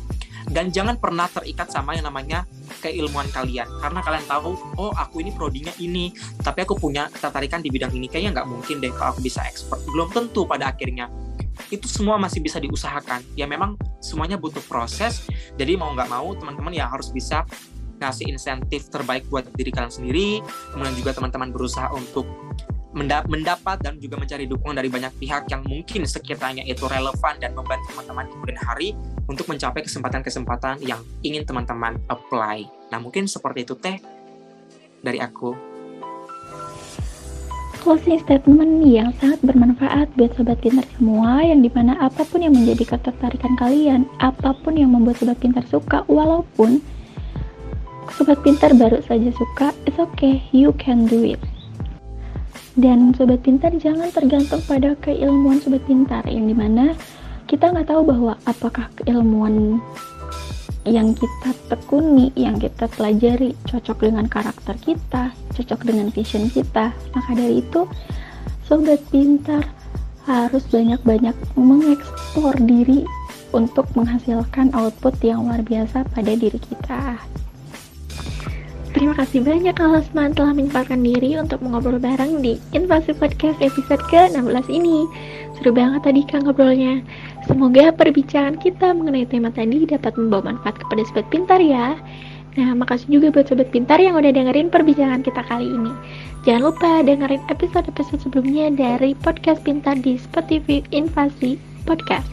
dan jangan pernah terikat sama yang namanya keilmuan kalian. Karena kalian tahu oh aku ini prodinya ini tapi aku punya ketertarikan di bidang ini. Kayaknya nggak mungkin deh kalau aku bisa expert. Belum tentu pada akhirnya. Itu semua masih bisa diusahakan. Ya memang semuanya butuh proses. Jadi mau nggak mau teman-teman ya harus bisa ngasih insentif terbaik buat diri kalian sendiri. Kemudian juga teman-teman berusaha untuk mendapat dan juga mencari dukungan dari banyak pihak yang mungkin sekiranya itu relevan dan membantu teman-teman di kemudian hari untuk mencapai kesempatan-kesempatan yang ingin teman-teman apply. Nah, mungkin seperti itu teh dari aku. Closing statement yang sangat bermanfaat buat sobat pintar semua yang di mana apa pun yang menjadi ketertarikan kalian, apa pun yang membuat sobat pintar suka, walaupun sobat pintar baru saja suka, it's okay, you can do it. Dan sobat pintar jangan tergantung pada keilmuan sobat pintar yang di mana kita nggak tahu bahwa apakah keilmuan yang kita tekuni, yang kita pelajari cocok dengan karakter kita, cocok dengan vision kita. Maka dari itu, sobat pintar harus banyak-banyak mengeksplor diri untuk menghasilkan output yang luar biasa pada diri kita. Terima kasih banyak Alasman telah menyempatkan diri untuk mengobrol bareng di Invasi Podcast episode ke-16 ini. Seru banget tadi Kang ngobrolnya. Semoga perbincangan kita mengenai tema tadi dapat membawa manfaat kepada sobat pintar ya. Nah, makasih juga buat sobat pintar yang udah dengerin perbincangan kita kali ini. Jangan lupa dengerin episode-episode sebelumnya dari podcast pintar di Spotify Invasi Podcast.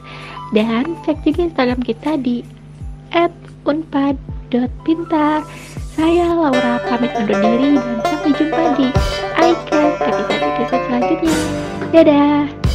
Dan cek juga Instagram kita di @unpad.pintar. Saya Laura pamit undur diri dan sampai jumpa di iCast episode-episode selanjutnya. Dadah!